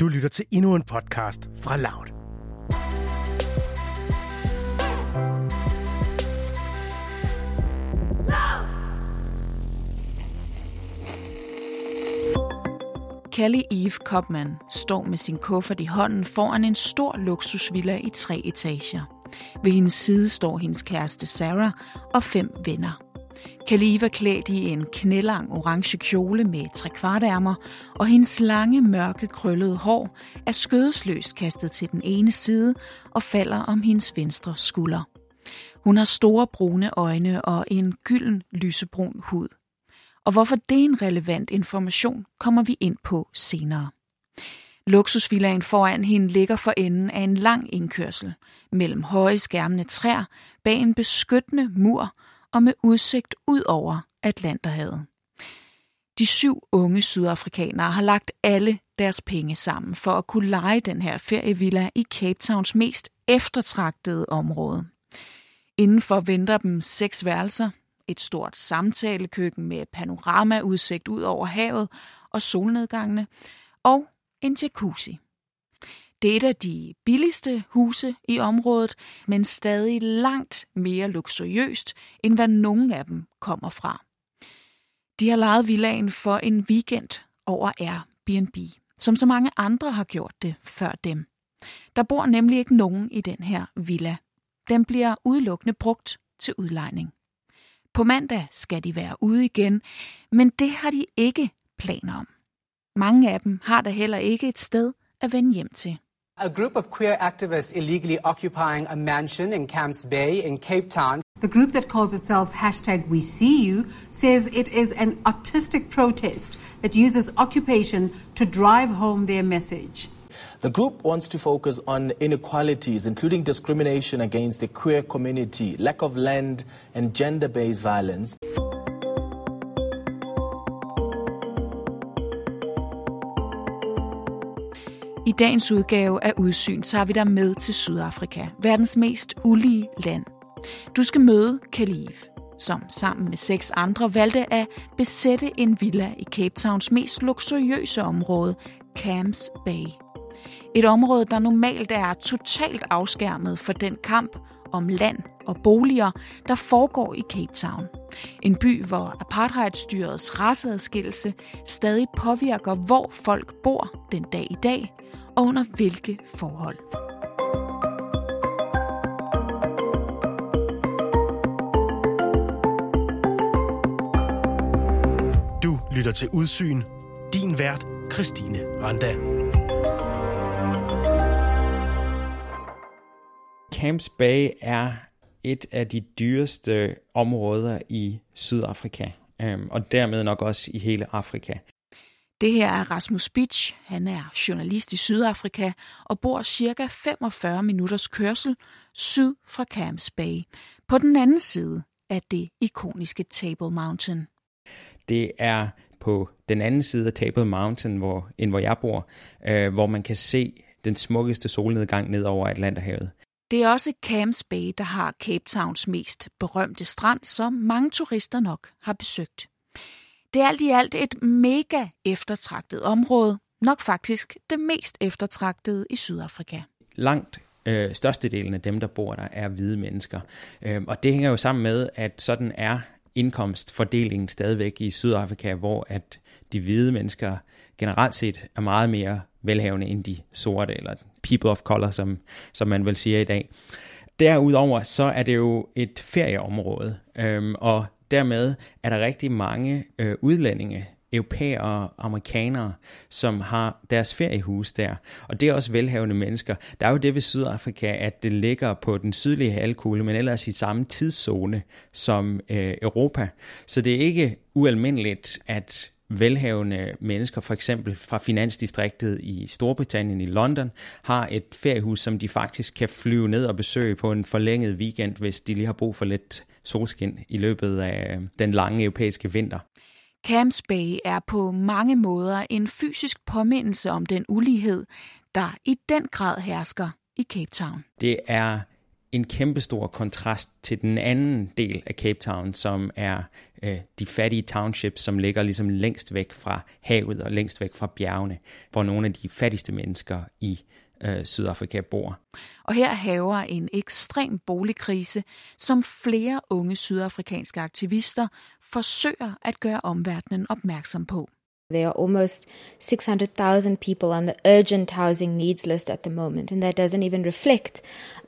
Du lytter til endnu en podcast fra Loud. Kelly Eve Kopman står med sin kuffert i hånden foran en stor luksusvilla i tre etager. Ved hendes side står hendes kæreste Sarah og fem venner. Kaliva klædt i en knælang orange kjole med trekvartærmer, og hendes lange, mørke, krøllede hår er skødesløst kastet til den ene side og falder om hendes venstre skulder. Hun har store brune øjne og en gylden lysebrun hud. Og hvorfor det er en relevant information, kommer vi ind på senere. Luksusvillaen foran hende ligger for enden af en lang indkørsel mellem høje skærmende træer bag en beskyttende mur og med udsigt ud over Atlanterhavet. De syv unge sydafrikanere har lagt alle deres penge sammen for at kunne lege den her ferievilla i Cape Towns mest eftertragtede område. Indenfor venter dem seks værelser, et stort samtalekøkken med panoramaudsigt ud over havet og solnedgangene, og en jacuzzi. Det er et af de billigste huse i området, men stadig langt mere luksuriøst, end hvad nogen af dem kommer fra. De har lejet villaen for en weekend over Airbnb, som så mange andre har gjort det før dem. Der bor nemlig ikke nogen i den her villa. Den bliver udelukkende brugt til udlejning. På mandag skal de være ude igen, men det har de ikke planer om. Mange af dem har da heller ikke et sted at vende hjem til. A group of queer activists illegally occupying a mansion in Camps Bay in Cape Town. The group that calls itself hashtag We See You says it is an artistic protest that uses occupation to drive home their message. The group wants to focus on inequalities, including discrimination against the queer community, lack of land, and gender based violence. I dagens udgave af Udsyn tager vi dig med til Sydafrika, verdens mest ulige land. Du skal møde Khalif, som sammen med seks andre valgte at besætte en villa i Cape Towns mest luksuriøse område, Camps Bay. Et område, der normalt er totalt afskærmet for den kamp om land og boliger, der foregår i Cape Town. En by, hvor apartheidstyrets raceadskillelse stadig påvirker, hvor folk bor den dag i dag, og under hvilke forhold. Du lytter til Udsyn. Din vært, Christine Randa. Camps Bay er et af de dyreste områder i Sydafrika, øhm, og dermed nok også i hele Afrika. Det her er Rasmus Beach. Han er journalist i Sydafrika og bor cirka 45 minutters kørsel syd fra Camps Bay. På den anden side af det ikoniske Table Mountain. Det er på den anden side af Table Mountain, hvor, end hvor jeg bor, øh, hvor man kan se den smukkeste solnedgang ned over Atlanterhavet. Det er også Camps Bay, der har Cape Towns mest berømte strand, som mange turister nok har besøgt. Det er alt i alt et mega eftertragtet område, nok faktisk det mest eftertragtede i Sydafrika. Langt øh, størstedelen af dem, der bor der, er hvide mennesker. Øh, og det hænger jo sammen med, at sådan er indkomstfordelingen stadigvæk i Sydafrika, hvor at de hvide mennesker generelt set er meget mere velhavende end de sorte, eller people of color, som, som man vil sige i dag. Derudover så er det jo et ferieområde, øhm, og dermed er der rigtig mange øh, udlændinge, europæere og amerikanere, som har deres feriehus der. Og det er også velhavende mennesker. Der er jo det ved Sydafrika, at det ligger på den sydlige halvkugle, men ellers i samme tidszone som øh, Europa. Så det er ikke ualmindeligt, at velhavende mennesker, for eksempel fra finansdistriktet i Storbritannien i London, har et feriehus, som de faktisk kan flyve ned og besøge på en forlænget weekend, hvis de lige har brug for lidt solskin i løbet af den lange europæiske vinter. Camps Bay er på mange måder en fysisk påmindelse om den ulighed, der i den grad hersker i Cape Town. Det er en kæmpestor kontrast til den anden del af Cape Town, som er øh, de fattige townships, som ligger ligesom længst væk fra havet og længst væk fra bjergene, hvor nogle af de fattigste mennesker i øh, Sydafrika bor. Og her haver en ekstrem boligkrise, som flere unge sydafrikanske aktivister forsøger at gøre omverdenen opmærksom på. There are almost 600,000 people on the urgent housing needs list at the moment, and that doesn't even reflect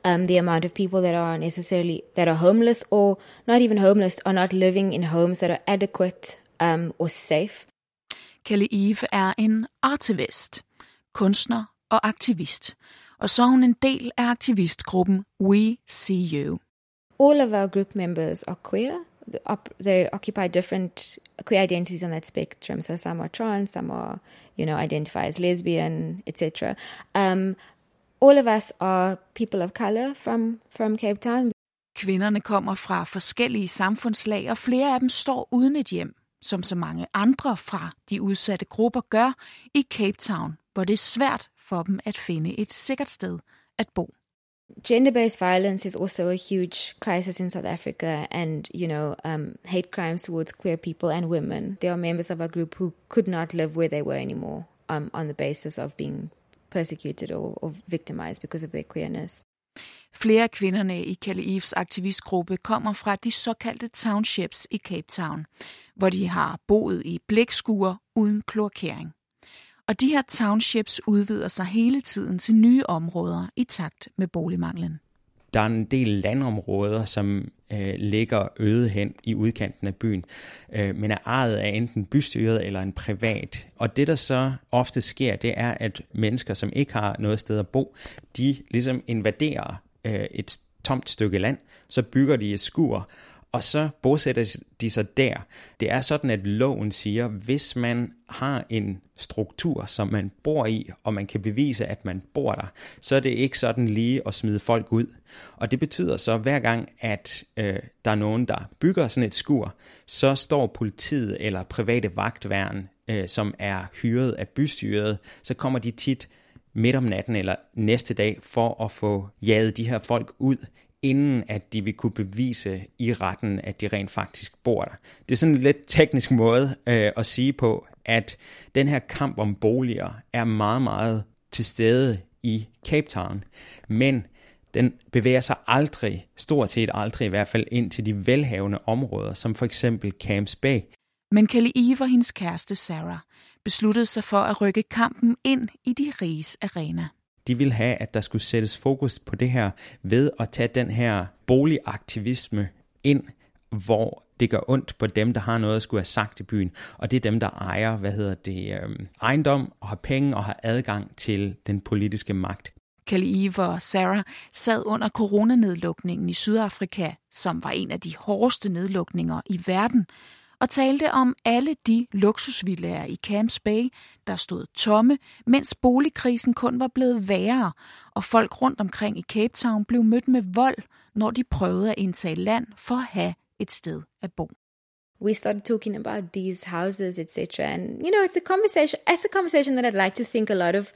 um, the amount of people that are necessarily that are homeless or not even homeless or not living in homes that are adequate um, or safe. Kelly Eve er en artivist, kunstner og aktivist, og så er hun en del af aktivistgruppen We See You. All of our group members are queer. They occupy different queer identities on that spectrum. So some are trans, some are, you know, identify as lesbian, etc. Um, all of us are people of color from from Cape Town. Kvinderne kommer fra forskellige samfundslag, og flere af dem står uden et hjem, som så mange andre fra de udsatte grupper gør i Cape Town, hvor det er svært for dem at finde et sikkert sted at bo. Gender-based violence is also a huge crisis in South Africa, and you know, um, hate crimes towards queer people and women. There are members of our group who could not live where they were anymore um, on the basis of being persecuted or, or victimized because of their queerness. Flere af kvinderne i Kelly Eves aktivistgruppe kommer fra de såkaldte townships i Cape Town, hvor de har boet i blækskuer uden kloakering. Og de her townships udvider sig hele tiden til nye områder i takt med boligmanglen. Der er en del landområder, som øh, ligger øde hen i udkanten af byen, øh, men er ejet af enten bystyret eller en privat. Og det, der så ofte sker, det er, at mennesker, som ikke har noget sted at bo, de ligesom invaderer øh, et tomt stykke land, så bygger de et skur, og så bosætter de sig der. Det er sådan, at loven siger, hvis man har en struktur, som man bor i, og man kan bevise, at man bor der, så er det ikke sådan lige at smide folk ud. Og det betyder så, at hver gang, at øh, der er nogen, der bygger sådan et skur, så står politiet eller private vagtværn, øh, som er hyret af bystyret, så kommer de tit midt om natten eller næste dag for at få jaget de her folk ud, inden at de vil kunne bevise i retten, at de rent faktisk bor der. Det er sådan en lidt teknisk måde øh, at sige på, at den her kamp om boliger er meget, meget til stede i Cape Town, men den bevæger sig aldrig, stort set aldrig i hvert fald, ind til de velhavende områder, som for eksempel Camps Bay. Men Kelly Eve og hendes kæreste Sarah besluttede sig for at rykke kampen ind i de riges arena. De vil have, at der skulle sættes fokus på det her ved at tage den her boligaktivisme ind, hvor det gør ondt på dem, der har noget at skulle have sagt i byen. Og det er dem, der ejer, hvad hedder det, øhm, ejendom og har penge og har adgang til den politiske magt. Kelly Eve og Sarah sad under coronanedlukningen i Sydafrika, som var en af de hårdeste nedlukninger i verden, og talte om alle de luksusvillager i Camps Bay, der stod tomme, mens boligkrisen kun var blevet værre, og folk rundt omkring i Cape Town blev mødt med vold, når de prøvede at indtage land for at have et sted at bo. we started talking about these houses, etc. And you know, it's a conversation. It's a conversation that I'd like to think a lot of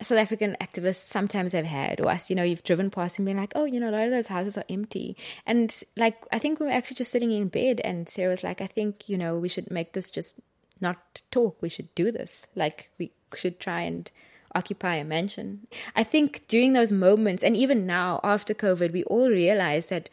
South African activists sometimes have had, or us, you know, you've driven past and been like, oh, you know, a lot of those houses are empty. And like, I think we were actually just sitting in bed, and Sarah was like, I think, you know, we should make this just not talk. We should do this. Like, we should try and occupy a mansion. I think during those moments, and even now after COVID, we all realize that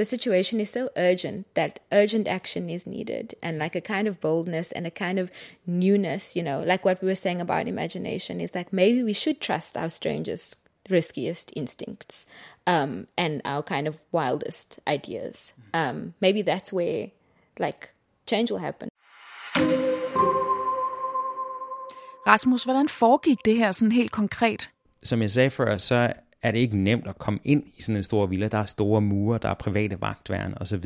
the situation is so urgent that urgent action is needed and like a kind of boldness and a kind of newness you know like what we were saying about imagination is like maybe we should trust our strangest riskiest instincts um, and our kind of wildest ideas um, maybe that's where like change will happen Rasmus, hvordan foregik det her sådan helt konkret? Som jeg sagde før, så er det ikke nemt at komme ind i sådan en stor villa. Der er store mure, der er private vagtværn osv.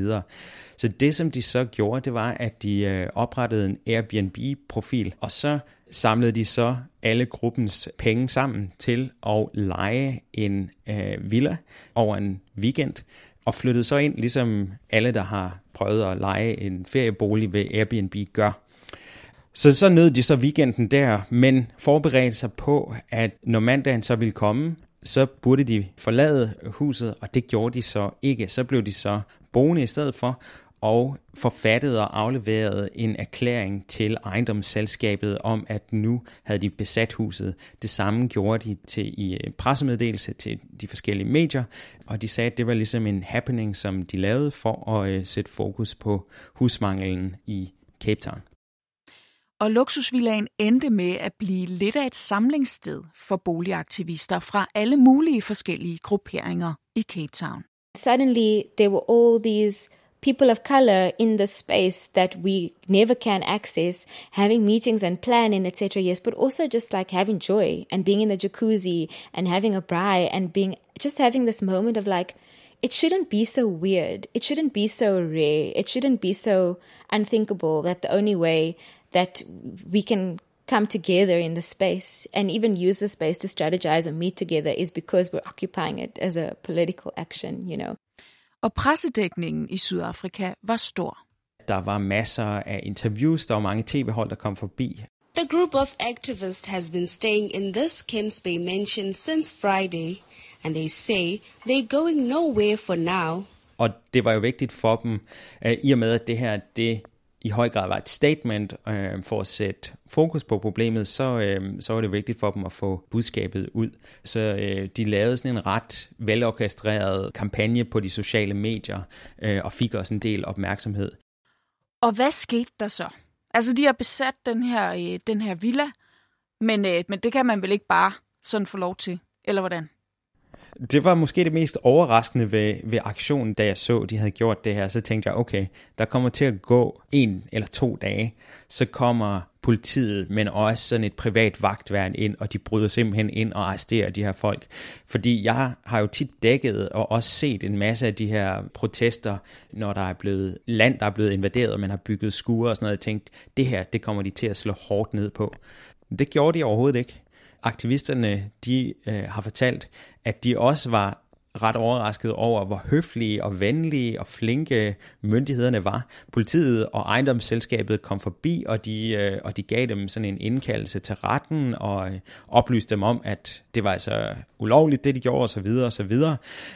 Så det, som de så gjorde, det var, at de øh, oprettede en Airbnb-profil, og så samlede de så alle gruppens penge sammen til at lege en øh, villa over en weekend, og flyttede så ind, ligesom alle, der har prøvet at lege en feriebolig ved Airbnb gør. Så så nød de så weekenden der, men forberedte sig på, at når mandagen så ville komme, så burde de forlade huset, og det gjorde de så ikke. Så blev de så boende i stedet for, og forfattede og afleverede en erklæring til ejendomsselskabet om, at nu havde de besat huset. Det samme gjorde de til i øh, pressemeddelelse til de forskellige medier, og de sagde, at det var ligesom en happening, som de lavede for at øh, sætte fokus på husmanglen i Cape Town. Og luksusvillaen endte med at blive lidt af et samlingssted for boligaktivister fra alle mulige forskellige grupperinger i Cape Town. Suddenly there were all these people of color in the space that we never can access, having meetings and planning, etc. Yes, but also just like having joy and being in the jacuzzi and having a braai and being just having this moment of like, it shouldn't be so weird. It shouldn't be so rare. It shouldn't be so unthinkable that the only way that we can come together in the space and even use the space to strategize and meet together is because we're occupying it as a political action, you know. Og pressedækningen i Sydafrika var stor. Der var masser af interviews, der var mange tv-hold, der kom forbi. The group of activists has been staying in this Kemps Bay mansion since Friday, and they say they're going nowhere for now. Og det var jo vigtigt for dem, i og med at det her, det i høj grad var et statement øh, for at sætte fokus på problemet, så, øh, så var det vigtigt for dem at få budskabet ud. Så øh, de lavede sådan en ret velorkestreret kampagne på de sociale medier øh, og fik også en del opmærksomhed. Og hvad skete der så? Altså, de har besat den her, øh, den her villa, men, øh, men det kan man vel ikke bare sådan få lov til, eller hvordan? Det var måske det mest overraskende ved, ved aktionen, da jeg så, de havde gjort det her. Så tænkte jeg, okay, der kommer til at gå en eller to dage, så kommer politiet, men også sådan et privat vagtværn ind, og de bryder simpelthen ind og arresterer de her folk. Fordi jeg har jo tit dækket og også set en masse af de her protester, når der er blevet land, der er blevet invaderet, og man har bygget skure og sådan noget, og tænkt, det her, det kommer de til at slå hårdt ned på. Det gjorde de overhovedet ikke aktivisterne de øh, har fortalt, at de også var ret overrasket over, hvor høflige og venlige og flinke myndighederne var. Politiet og ejendomsselskabet kom forbi, og de, øh, og de gav dem sådan en indkaldelse til retten og øh, oplyste dem om, at det var altså ulovligt, det de gjorde osv. osv.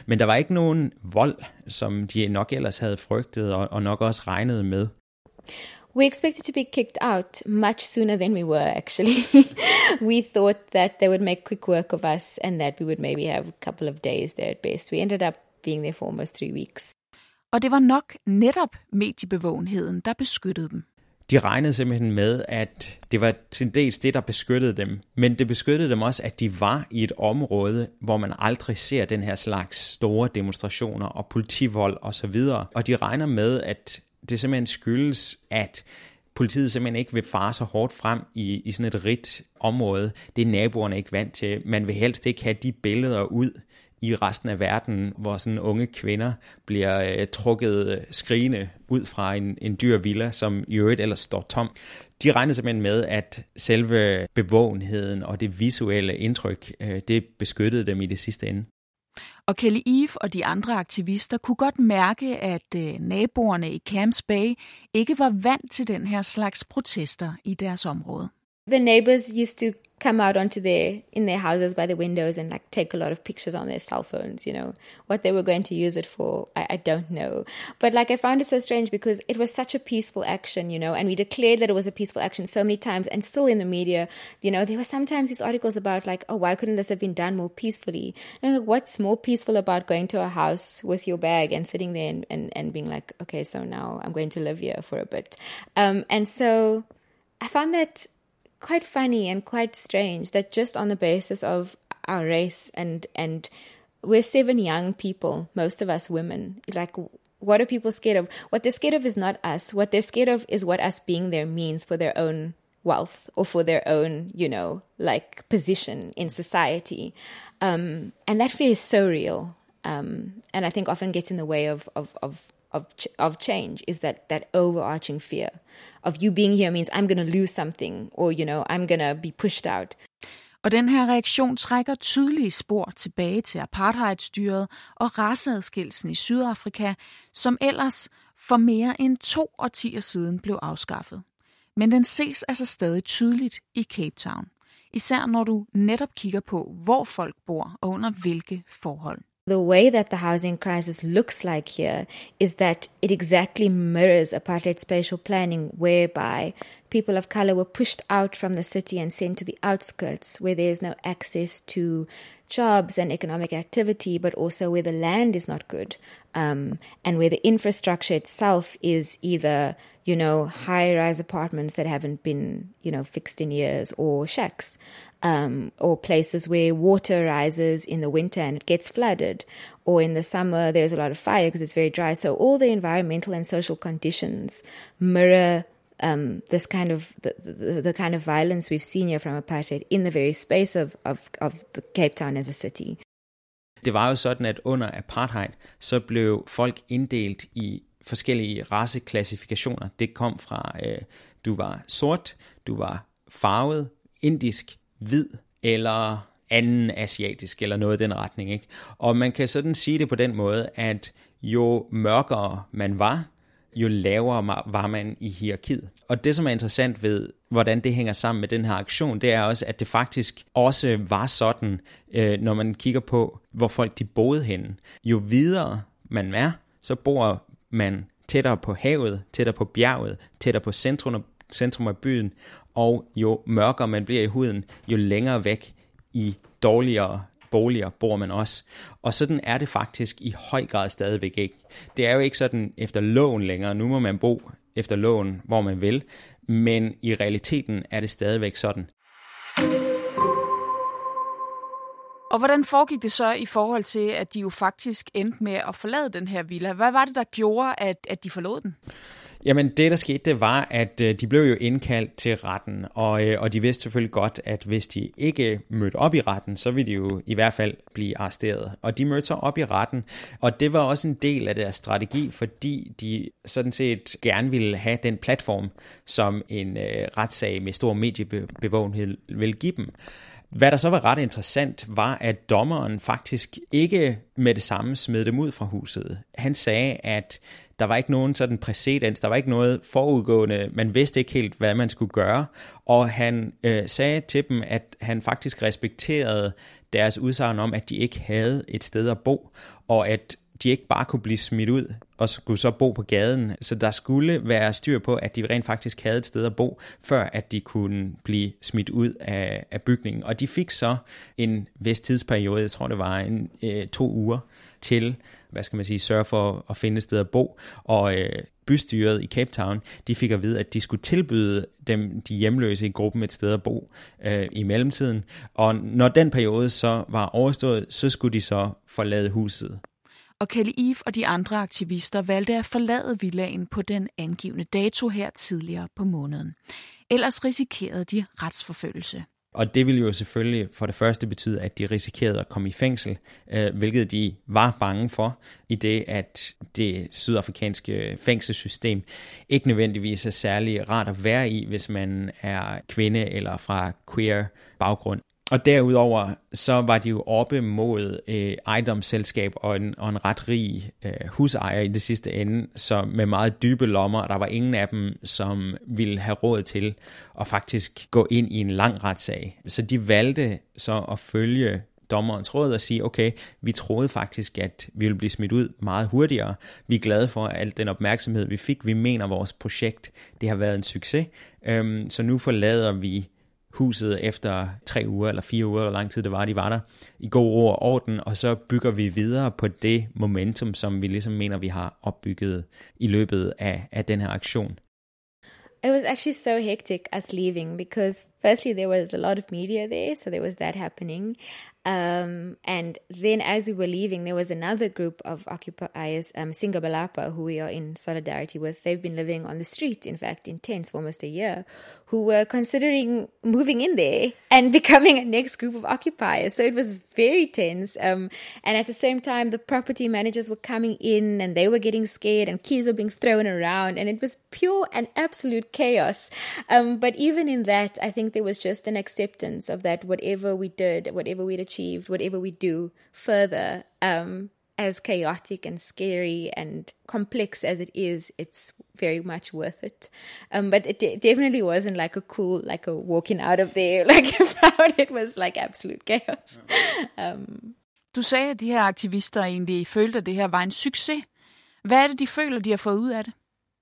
Men der var ikke nogen vold, som de nok ellers havde frygtet og, og nok også regnet med. We expected to be kicked out much sooner than we were, actually. we thought that they would make quick work of us and that we would maybe have a couple of days there at best. We ended up being there for almost three weeks. Og det var nok netop mediebevågenheden, der beskyttede dem. De regnede simpelthen med, at det var til dels det, der beskyttede dem. Men det beskyttede dem også, at de var i et område, hvor man aldrig ser den her slags store demonstrationer og politivold osv. Og, og de regner med, at det simpelthen skyldes, at politiet simpelthen ikke vil fare så hårdt frem i, i sådan et rigt område. Det er naboerne ikke vant til. Man vil helst ikke have de billeder ud i resten af verden, hvor sådan unge kvinder bliver øh, trukket øh, skrigende ud fra en, en dyr villa, som i øvrigt ellers står tom. De regner simpelthen med, at selve bevågenheden og det visuelle indtryk, øh, det beskyttede dem i det sidste ende. Og Kelly Eve og de andre aktivister kunne godt mærke, at øh, naboerne i Camps Bay ikke var vant til den her slags protester i deres område. The neighbors used to come out onto their in their houses by the windows and like take a lot of pictures on their cell phones you know what they were going to use it for I, I don't know. But like i found it so strange because it was such a peaceful action you know and we declared that it was a peaceful action so many times and still in the media you know there were sometimes these articles about like oh why couldn't this have been done more peacefully? And like, what's more peaceful about going to a house with your bag and sitting there and, and, and being like okay so now i'm going to live here for a bit. Um, and so i found that quite funny and quite strange that just on the basis of our race and and we're seven young people, most of us women. Like, what are people scared of? What they're scared of is not us. What they're scared of is what us being there means for their own wealth or for their own, you know, like position in society. Um, and that fear is so real. Um, and I think often gets in the way of, of, of of ch- of change is that that overarching fear of you being here means I'm going to lose something or you know I'm going to be pushed out. Og den her reaktion trækker tydelige spor tilbage til apartheidstyret og raceadskillelsen i Sydafrika, som ellers for mere end to årtier siden blev afskaffet. Men den ses altså stadig tydeligt i Cape Town. Især når du netop kigger på, hvor folk bor og under hvilke forhold. The way that the housing crisis looks like here is that it exactly mirrors apartheid spatial planning, whereby people of color were pushed out from the city and sent to the outskirts where there's no access to jobs and economic activity, but also where the land is not good um, and where the infrastructure itself is either you know high rise apartments that haven't been you know fixed in years or shacks um, or places where water rises in the winter and it gets flooded, or in the summer there's a lot of fire because it's very dry. So all the environmental and social conditions mirror um, this kind of the, the, the, kind of violence we've seen here from apartheid in the very space of, of, of Cape Town as a city. Det var jo sådan, at under apartheid, så blev folk inddelt i forskellige raceklassifikationer. Det kom fra, øh, du var sort, du var farvet, indisk, hvid eller anden asiatisk, eller noget i den retning. Ikke? Og man kan sådan sige det på den måde, at jo mørkere man var, jo lavere var man i hierarkiet. Og det, som er interessant ved, hvordan det hænger sammen med den her aktion, det er også, at det faktisk også var sådan, øh, når man kigger på, hvor folk de boede henne. Jo videre man er, så bor man tættere på havet, tættere på bjerget, tættere på centrum, centrum af byen, og jo mørkere man bliver i huden, jo længere væk i dårligere boliger bor man også. Og sådan er det faktisk i høj grad stadigvæk ikke. Det er jo ikke sådan efter loven længere. Nu må man bo efter loven, hvor man vil. Men i realiteten er det stadigvæk sådan. Og hvordan foregik det så i forhold til, at de jo faktisk endte med at forlade den her villa? Hvad var det, der gjorde, at, at de forlod den? Jamen det, der skete, det var, at øh, de blev jo indkaldt til retten, og, øh, og de vidste selvfølgelig godt, at hvis de ikke mødte op i retten, så ville de jo i hvert fald blive arresteret. Og de mødte så op i retten, og det var også en del af deres strategi, fordi de sådan set gerne ville have den platform, som en øh, retssag med stor mediebevågenhed vil give dem. Hvad der så var ret interessant, var, at dommeren faktisk ikke med det samme smed dem ud fra huset. Han sagde, at der var ikke nogen sådan præcedens, der var ikke noget forudgående, man vidste ikke helt, hvad man skulle gøre, og han øh, sagde til dem, at han faktisk respekterede deres udsagn om, at de ikke havde et sted at bo, og at de ikke bare kunne blive smidt ud og skulle så bo på gaden. Så der skulle være styr på, at de rent faktisk havde et sted at bo, før at de kunne blive smidt ud af, af bygningen. Og de fik så en vis tidsperiode, jeg tror det var en, øh, to uger, til hvad skal man sige, sørge for at finde et sted at bo. Og øh, bystyret i Cape Town, de fik at vide, at de skulle tilbyde dem, de hjemløse i gruppen, et sted at bo øh, i mellemtiden. Og når den periode så var overstået, så skulle de så forlade huset. Og Kelly Eve og de andre aktivister valgte at forlade villaen på den angivne dato her tidligere på måneden. Ellers risikerede de retsforfølgelse. Og det ville jo selvfølgelig for det første betyde, at de risikerede at komme i fængsel, øh, hvilket de var bange for, i det at det sydafrikanske fængselssystem ikke nødvendigvis er særlig rart at være i, hvis man er kvinde eller fra queer baggrund. Og derudover så var de jo oppe mod øh, ejendomsselskab og en, og en ret rig øh, husejer i det sidste ende, så med meget dybe lommer, der var ingen af dem, som ville have råd til at faktisk gå ind i en lang retssag. Så de valgte så at følge dommerens råd og sige, okay, vi troede faktisk, at vi ville blive smidt ud meget hurtigere. Vi er glade for al den opmærksomhed, vi fik. Vi mener, at vores projekt det har været en succes. Øhm, så nu forlader vi huset efter tre uger eller fire uger, eller lang tid det var, de var der, i god ro og orden, og så bygger vi videre på det momentum, som vi ligesom mener, vi har opbygget i løbet af, af den her aktion. It was actually so hectic us leaving because firstly there was a lot of media there, so there was that happening. Um, and then as we were leaving, there was another group of occupiers, um, Singabalapa, who we are in solidarity with. They've been living on the street, in fact, in tents for almost a year, who were considering moving in there and becoming a next group of occupiers. So it was very tense. Um, and at the same time, the property managers were coming in and they were getting scared and keys were being thrown around. And it was pure and absolute chaos. Um, but even in that, I think there was just an acceptance of that whatever we did, whatever we'd achieved, whatever we do further, um, as chaotic and scary and complex as it is, it's very much worth it. Um, but it, it definitely wasn't like a cool, like a walking out of there, like about it was like absolute chaos. Um, Du sagde, at de her aktivister egentlig følte, at det her var en succes. Hvad er det, de føler, de har fået ud af det?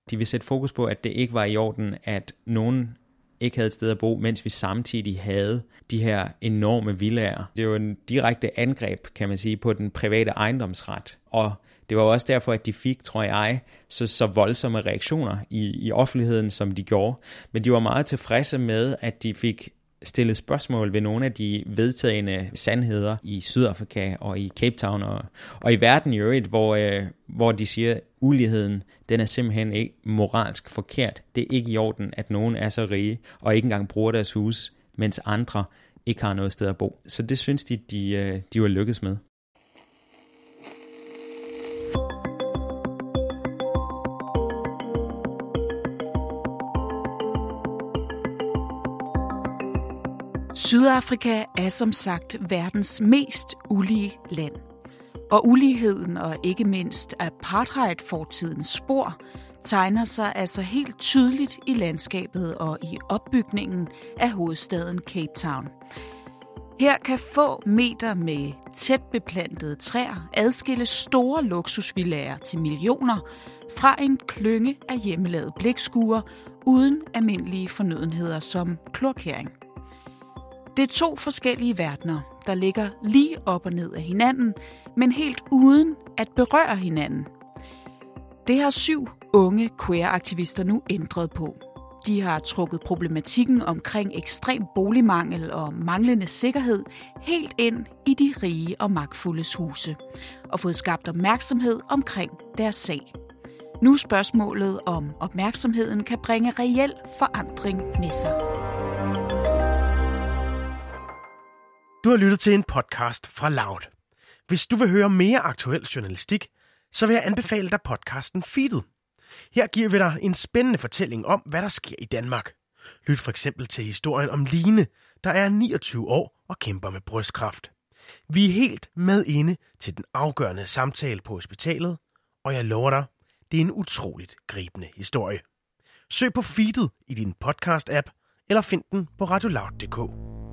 De vil sætte fokus på, at det ikke var i orden, at nogen ikke havde et sted at bo, mens vi samtidig havde de her enorme villager. Det var en direkte angreb, kan man sige, på den private ejendomsret. Og det var også derfor, at de fik, tror jeg, så, så voldsomme reaktioner i, i offentligheden, som de gjorde. Men de var meget tilfredse med, at de fik stillet spørgsmål ved nogle af de vedtagende sandheder i Sydafrika og i Cape Town og, og i verden i øvrigt, hvor, øh, hvor de siger, at uligheden den er simpelthen ikke moralsk forkert. Det er ikke i orden, at nogen er så rige og ikke engang bruger deres hus, mens andre ikke har noget sted at bo. Så det synes de, de, øh, de var lykkedes med. Sydafrika er som sagt verdens mest ulige land. Og uligheden og ikke mindst apartheid-fortidens spor tegner sig altså helt tydeligt i landskabet og i opbygningen af hovedstaden Cape Town. Her kan få meter med tæt beplantede træer adskille store luksusvillager til millioner fra en klynge af hjemmelavede blikskuer uden almindelige fornødenheder som klorkering. Det er to forskellige verdener, der ligger lige op og ned af hinanden, men helt uden at berøre hinanden. Det har syv unge queer-aktivister nu ændret på. De har trukket problematikken omkring ekstrem boligmangel og manglende sikkerhed helt ind i de rige og magtfuldes huse og fået skabt opmærksomhed omkring deres sag. Nu er spørgsmålet, om opmærksomheden kan bringe reel forandring med sig. Du har lyttet til en podcast fra Loud. Hvis du vil høre mere aktuel journalistik, så vil jeg anbefale dig podcasten Feedet. Her giver vi dig en spændende fortælling om, hvad der sker i Danmark. Lyt for eksempel til historien om Line, der er 29 år og kæmper med brystkræft. Vi er helt med inde til den afgørende samtale på hospitalet, og jeg lover dig, det er en utroligt gribende historie. Søg på feedet i din podcast-app, eller find den på radioloud.dk.